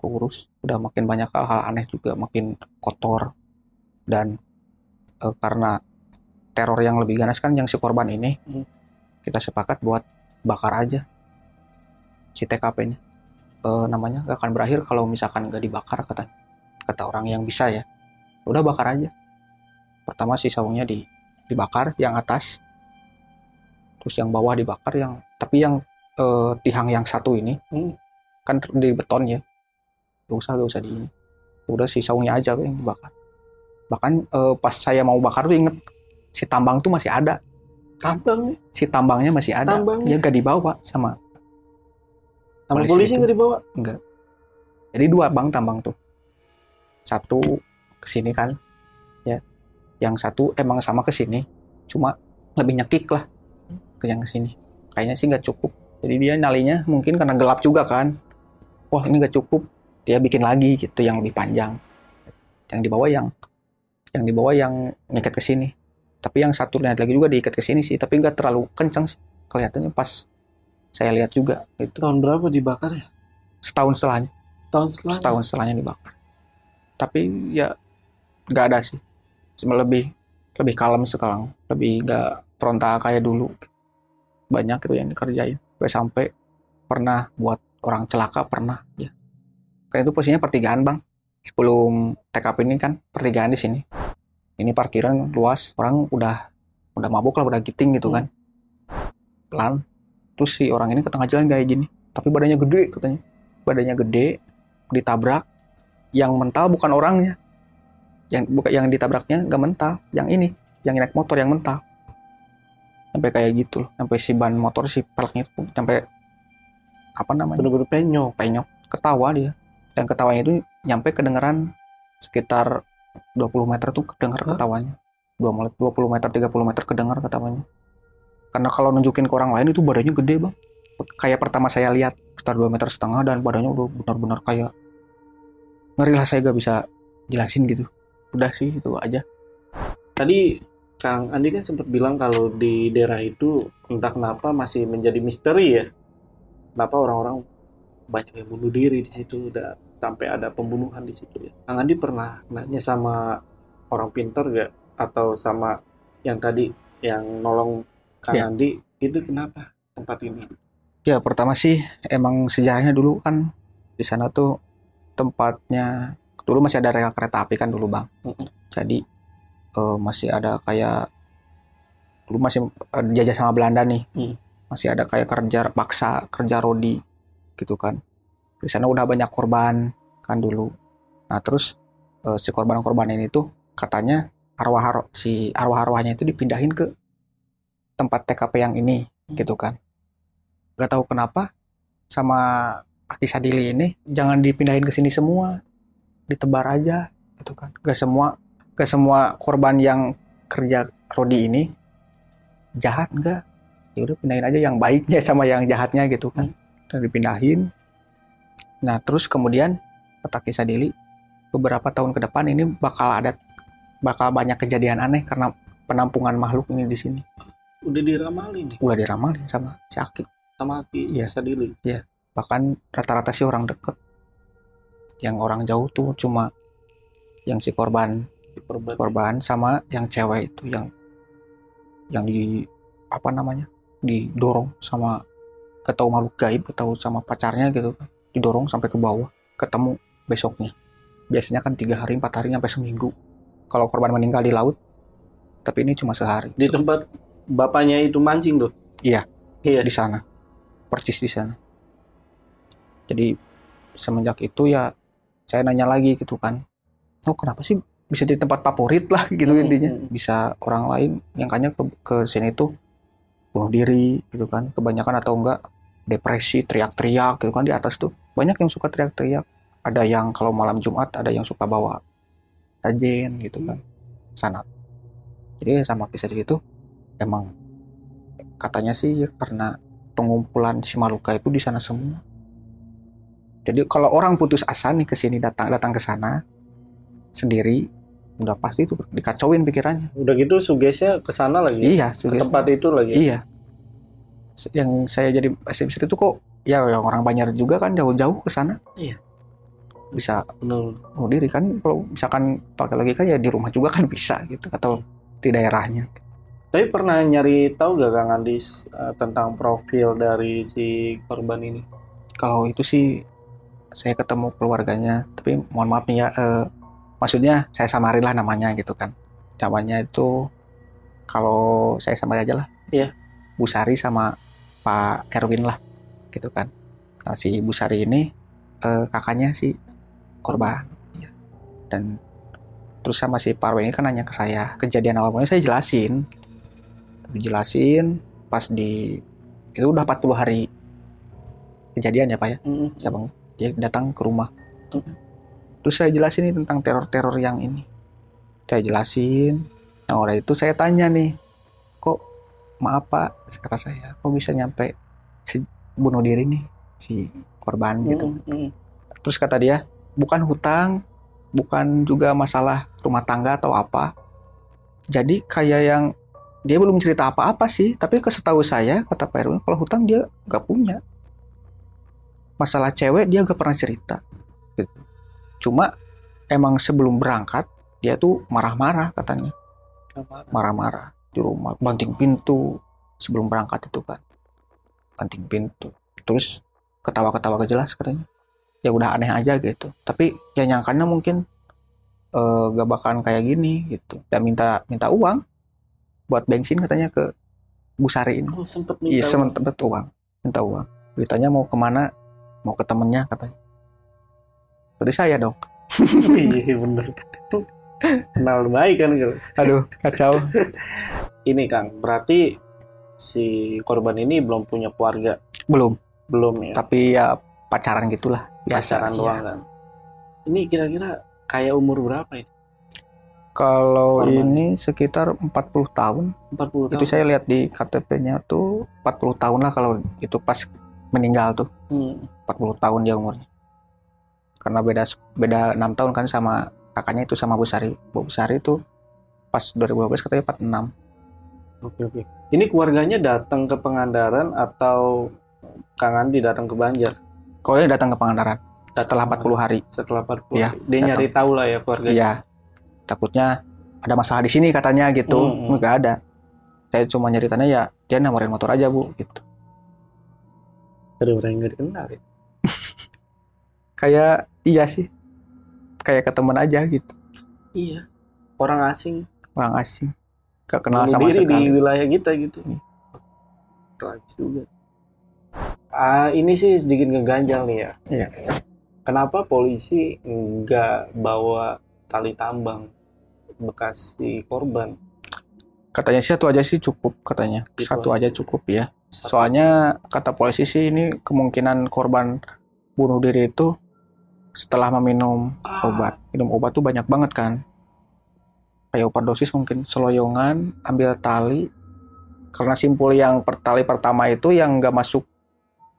keurus, udah makin banyak hal-hal aneh juga, makin kotor dan eh, karena teror yang lebih ganas kan yang si korban ini, Hmm. kita sepakat buat bakar aja si TKP-nya. Eh, namanya nggak akan berakhir kalau misalkan nggak dibakar kata kata orang yang bisa ya. Udah bakar aja. Pertama si saungnya di dibakar yang atas terus yang bawah dibakar yang tapi yang eh, tiang yang satu ini Hmm. kan di beton ya gak usah gak usah di ini udah si saungnya aja yang dibakar bahkan eh, pas saya mau bakar tuh inget si tambang tuh masih ada. Tambang si tambangnya masih ada. Tambangnya? dia gak dibawa sama Sama Polisi polisi nggak dibawa. jadi dua bang tambang tuh. Satu ke sini kan ya. Yang satu emang sama ke sini cuma lebih nyekik lah ke yang ke sini. Kayaknya sih nggak cukup. Jadi dia nyalinya mungkin karena gelap juga kan. Wah. Ini nggak cukup dia bikin lagi gitu yang lebih panjang. Yang dibawa yang yang dibawa yang ngikat ke sini. Tapi yang satu lihat lagi juga diikat ke sini sih tapi nggak terlalu kencang sih. Kelihatannya pas saya lihat juga itu Tahun berapa dibakar ya? setahun setelahnya. Tahun setelah. setahun setelahnya dibakar. Tapi ya nggak ada sih. Cuma lebih lebih kalem sekarang. Lebih nggak frontal kayak dulu. Banyak itu yang dikerjain. Sampai pernah buat orang celaka pernah ya. Kayak itu posisinya pertigaan bang. Sebelum TKP ini kan pertigaan di sini ini parkiran luas orang udah udah mabuk lah udah giting gitu kan. Pelan. Terus si orang ini ke tengah jalan kayak gini. Tapi badannya gede katanya. Badannya gede ditabrak. Yang mental bukan orangnya. Yang bukan yang ditabraknya nggak mental. Yang ini yang naik motor yang mental. Sampai kayak gitu loh. Sampai si ban motor si peleknya itu sampai apa namanya? Bener-bener penyok. penyok. Ketawa dia. Dan ketawanya itu nyampe kedengeran sekitar 20 meter tuh kedengar Hah? ketawanya. 2 menit 20 meter 30 meter kedengar ketawanya. Karena kalau nunjukin ke orang lain itu badannya gede bang. Kayak pertama saya lihat sekitar 2 meter setengah dan badannya udah benar-benar kayak ngeri lah saya gak bisa jelasin gitu. Udah sih itu aja. Tadi Kang Andi kan sempat bilang kalau di daerah itu entah kenapa masih menjadi misteri ya. Kenapa orang-orang banyak yang bunuh diri di situ udah sampai ada pembunuhan di situ ya. Kang Andi pernah nanya sama orang pintar gak atau sama yang tadi yang nolong Kang Ya. Andi itu kenapa tempat ini? Ya pertama sih emang sejarahnya dulu kan di sana tuh tempatnya dulu masih ada rel kereta api kan dulu bang. Mm-mm. Jadi eh, masih ada kayak dulu masih eh, dijajah sama Belanda nih. Hmm. Masih ada kayak kerja paksa kerja rodi gitu kan. Di sana udah banyak korban kan dulu. Nah terus eh, si korban-korban ini tuh katanya arwah si arwah-arwahnya itu dipindahin ke tempat TKP yang ini gitu kan. Nggak tahu kenapa sama Aki Sadili ini jangan dipindahin ke sini semua ditebar aja gitu kan. Gak semua gak semua korban yang kerja Rodi ini jahat enggak ya udah pindahin aja yang baiknya sama yang jahatnya gitu kan. Dan dipindahin nah terus kemudian kata Aki Sadili beberapa tahun ke depan ini bakal ada bakal banyak kejadian aneh karena penampungan makhluk ini di sini. Udah diramalin nih. Udah diramalin sama si Aki. Sama Ki Iya. Sadili. bahkan rata-rata sih orang deket. Yang orang jauh tuh cuma yang si korban. Di Perban. korban sama yang cewek itu yang yang di apa namanya didorong sama ketau makhluk gaib atau sama pacarnya gitu kan didorong sampai ke bawah ketemu besoknya. Biasanya kan tiga hari empat hari sampai seminggu. Kalau korban meninggal di laut tapi ini cuma sehari. Di tempat bapaknya itu mancing tuh. Iya. Iya. di sana. Persis di sana. Jadi semenjak itu ya saya nanya lagi gitu kan. Oh kenapa sih bisa di tempat favorit lah gitu Hmm, intinya. Bisa orang lain yang kayaknya ke, ke sini tuh bunuh diri gitu kan. Kebanyakan atau enggak depresi teriak-teriak gitu kan di atas tuh banyak yang suka teriak-teriak ada yang kalau malam Jumat ada yang suka bawa sajen gitu kan sanat jadi sama kisah itu emang katanya sih ya karena pengumpulan si Maluka itu di sana semua Jadi kalau orang putus asa nih ke sini datang datang ke sana sendiri, udah pasti itu dikacauin pikirannya. Udah gitu sugesnya ke sana lagi. Iya, Ke tempat itu lagi. Iya. Yang saya jadi pesimis itu kok ya yang orang Banjar juga kan jauh-jauh ke sana. Iya. Bisa bunuh diri kan kalau misalkan pakai logika ya di rumah juga kan bisa gitu atau di daerahnya. Tapi pernah nyari tahu gak Kang Andis eh, tentang profil dari si korban ini? Kalau itu sih saya ketemu keluarganya, tapi mohon maaf nih ya, eh, maksudnya saya samarin lah namanya gitu kan. Namanya itu kalau saya samarin aja lah. Iya. Bu Sari sama Pak Erwin lah, gitu kan. Nah, si Bu Sari ini eh, kakaknya si korban. Iya. Dan terus sama si Pak Erwin ini kan nanya ke saya kejadian awalnya saya jelasin, dijelasin pas di itu udah 40 hari kejadian ya Pak ya ya bang dia datang ke rumah terus saya jelasin nih tentang teror-teror yang ini saya jelasin nah orang itu saya tanya nih kok maaf pak kata saya kok bisa nyampe si bunuh diri nih si korban gitu. Mm-mm. terus kata dia bukan hutang bukan juga masalah rumah tangga atau apa. Jadi kayak yang dia belum cerita apa-apa sih tapi kesetahu saya kata Pak Erwin kalau hutang dia nggak punya. Masalah cewek dia gak pernah cerita gitu. cuma emang sebelum berangkat dia tuh marah-marah katanya. Marah-marah di rumah banting pintu sebelum berangkat itu kan banting pintu. Terus ketawa-ketawa gak jelas katanya. Ya udah aneh aja gitu. Tapi ya nyangkanya mungkin eh, gak bakalan kayak gini gitu. Dan minta minta uang buat bensin katanya ke Bu Sari ini Oh, sempet minta iya uang. sempet uang. Minta uang. Beritanya mau ke mana? Mau ke temennya katanya. Berarti saya dong. Iya bener. Kenal baik kan aduh kacau. Ini Kang, berarti si korban ini belum punya keluarga, belum belum ya? tapi ya pacaran gitulah biasa Pacaran iya. doang kan. Ini kira-kira kayak umur berapa ini? Kalau Korban. ini sekitar 40 tahun. 40 tahun. Itu saya lihat di KTP-nya tuh 40 tahun lah kalau itu pas meninggal tuh. Hmm. 40 tahun dia umurnya. Karena beda beda 6 tahun kan sama kakaknya itu sama Bu Sari. Bu Sari itu pas 2012 katanya 46. Oke oke. Ini keluarganya datang ke Pangandaran atau Kang Andi datang ke Banjar Kalau dia datang ke Pangandaran setelah 40 hari. setelah 40 Iya, hari. Dia nyari tahu lah ya keluarganya. Iya. Takutnya ada masalah di sini katanya gitu. Hmm, hmm. Enggak ada. Saya cuma nyeritannya ya dia nawarin motor aja, Bu, gitu. Ada orang yang dikenal ya. Kayak iya sih. Kayak ke temen aja gitu. Iya. Orang asing orang asing gak kenal sama diri sekali di wilayah kita gitu. Iya. Tragis juga. Ah, ini sih sedikit ngeganjal nih ya. Iya. Kenapa polisi nggak bawa tali tambang bekas si korban? katanya sih satu aja sih cukup katanya Gitu satu aja. aja cukup ya Satu- soalnya kata polisi sih ini kemungkinan korban bunuh diri itu setelah meminum Ah, obat minum obat tuh banyak banget kan kayak overdosis mungkin seloyongan ambil tali karena simpul yang per tali pertama itu yang nggak masuk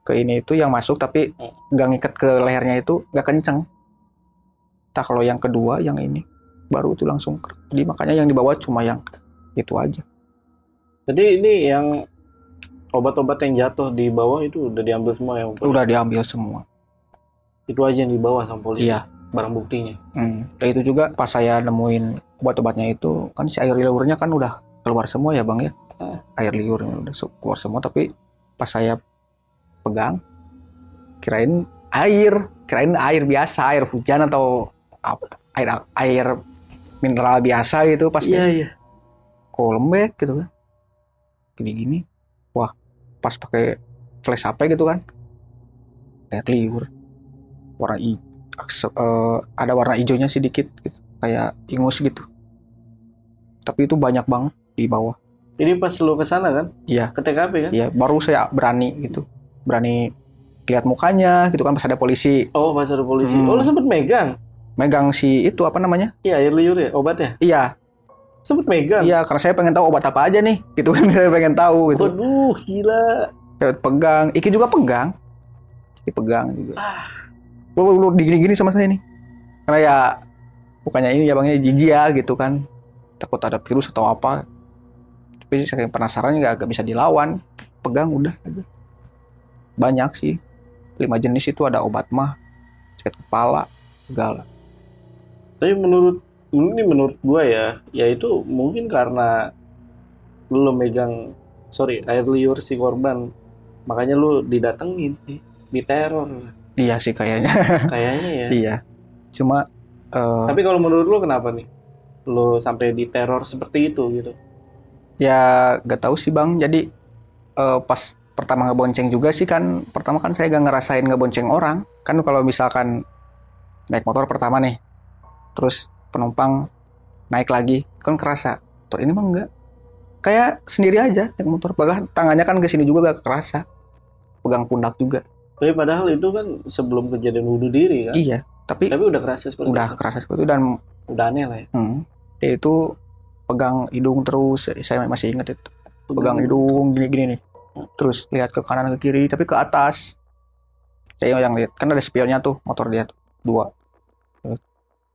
ke ini itu yang masuk tapi nggak ngikat ke lehernya itu nggak kenceng tak kalau yang kedua yang ini baru itu langsung jadi makanya yang dibawa cuma yang itu aja Jadi ini yang obat-obat yang jatuh di bawah itu udah diambil semua ya? udah diambil semua Itu aja yang dibawa sama polisi. iya Barang buktinya. Hmm. Dan itu juga pas saya nemuin obat-obatnya itu kan si air liurnya kan udah keluar semua ya bang ya? Ah. air liurnya udah keluar semua tapi pas saya pegang kirain air kirain air biasa air hujan atau apa air air mineral biasa gitu pas Iya iya. kok lembek gitu kan. Gini-gini. Wah pas pakai flash HP gitu kan. Air liur. Warna i eh, ada warna hijaunya sedikit gitu. Kayak ingus gitu tapi itu banyak banget di bawah Ini pas lu ke sana kan? Iya. Ke TKP kan? ya baru saya berani gitu berani lihat mukanya gitu kan pas ada polisi Oh, pas ada polisi. Hmm. Oh, lu sempet megang? megang si itu apa namanya Iya, air liur ya, obatnya. iya Sempet megang? iya karena saya pengen tahu obat apa aja nih gitu kan saya pengen tahu gitu Waduh, gila. Saya pegang Iki juga pegang Iki pegang juga Ah. lu, lu digini-gini sama saya nih karena ya bukannya ini ya bangnya jijik ya gitu kan takut ada virus atau apa. Tapi saya penasaran nggak agak bisa dilawan. Pegang udah. Aja banyak sih. Lima jenis itu ada obat mah. Sakit kepala segala. Tapi menurut ini menurut gua ya, ya itu mungkin karena lu megang sorry air liur si korban, makanya lu didatengin sih, diteror. Iya sih kayaknya. Kayaknya ya. iya. Cuma eh, Tapi kalau menurut lu kenapa nih? Lu sampai diteror seperti itu gitu? ya gak tahu sih bang jadi eh, pas pertama ngebonceng juga sih kan pertama kan saya gak ngerasain ngebonceng orang kan kalau misalkan naik motor pertama nih terus penumpang naik lagi kan kerasa motor ini mah enggak kayak sendiri aja naik motor bahkan tangannya kan ke sini juga gak kerasa pegang pundak juga Tapi padahal itu kan sebelum kejadian bunuh diri kan. iya tapi Tapi udah kerasa seperti udah itu. kerasa seperti itu dan Udah aneh lah ya. hmm, dia itu pegang hidung terus saya masih ingat itu pegang hidung gini-gini nih terus lihat ke kanan ke kiri tapi ke atas saya yang lihat kan ada spionnya tuh motor dia tuh, dua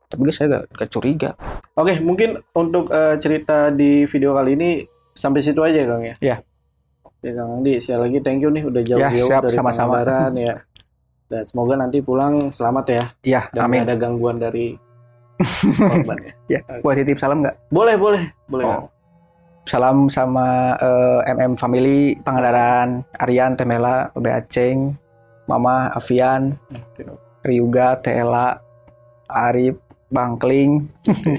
tapi guys saya gak, gak curiga Oke, mungkin untuk eh, cerita di video kali ini sampai situ aja Kang ya. Iya. Oke Kang Andi, sekali lagi thank you nih udah Ya, jauh-jauh siap, dari sama-sama. Ya. Dan semoga nanti pulang selamat ya iya dan amin ada gangguan dari ya. ya buat titip salam nggak Boleh, boleh, boleh. Oh. Salam sama eh, MM Family Pangandaran Aryan Temela Obe Aceng Mama Avian. Ryuga Tela Arif Bangkling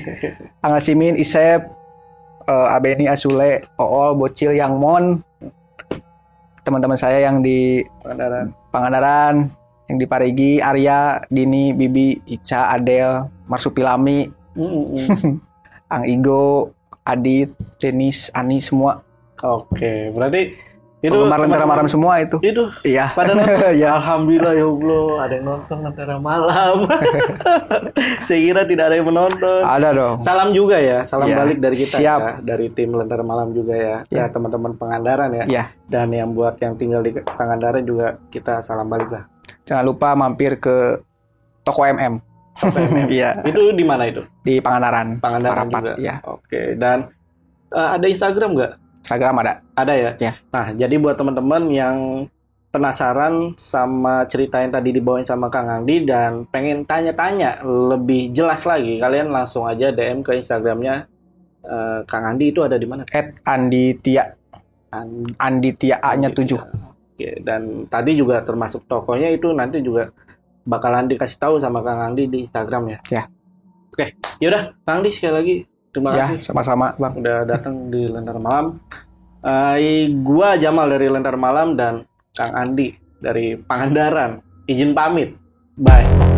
Angga Simin Isep eh, Abeni Asule Ool Bocil Yang Mon teman-teman saya yang di Pangandaran. Pangandaran yang di Parigi Arya Dini Bibi Ica Adel Marsupilami Mm, mm, mm. Ang Igo Adit Denis Ani semua Oke, berarti itu teman-teman- Malam semua itu Itu iya pada nonton. ya Alhamdulillah ya Allah, ada yang nonton Lentera Malam. Saya kira tidak ada yang menonton. ada dong Salam juga ya, salam Ya, balik dari kita siap. ya, dari tim Lentera Malam juga ya, Ya. ya teman-teman Pangandaran ya, ya dan yang buat yang tinggal di Pangandaran juga kita salam balik lah. Jangan lupa mampir ke toko MM Toko MM. iya Itu di mana itu? di Pangandaran Pangandaran Parapat juga. ya Oke, dan eh, ada Instagram nggak? Instagram ada Ada ya? Ya. Nah, jadi buat teman-teman yang penasaran sama cerita yang tadi dibawain sama Kang Andi dan pengen tanya-tanya lebih jelas lagi, kalian langsung aja DM ke Instagramnya eh, Kang Andi itu ada di mana? at Andi Tia Andi Andi Tia A nya 7 Oke, dan tadi juga termasuk tokonya itu nanti juga bakalan dikasih tahu sama Kang Andi di Instagram ya. Ya. Oke, yaudah Kang Andi sekali lagi terima ya kasih sama-sama bang udah datang di Lentar Malam. Eh, gua Jamal dari Lentar Malam dan Kang Andi dari Pangandaran. Izin pamit. Bye.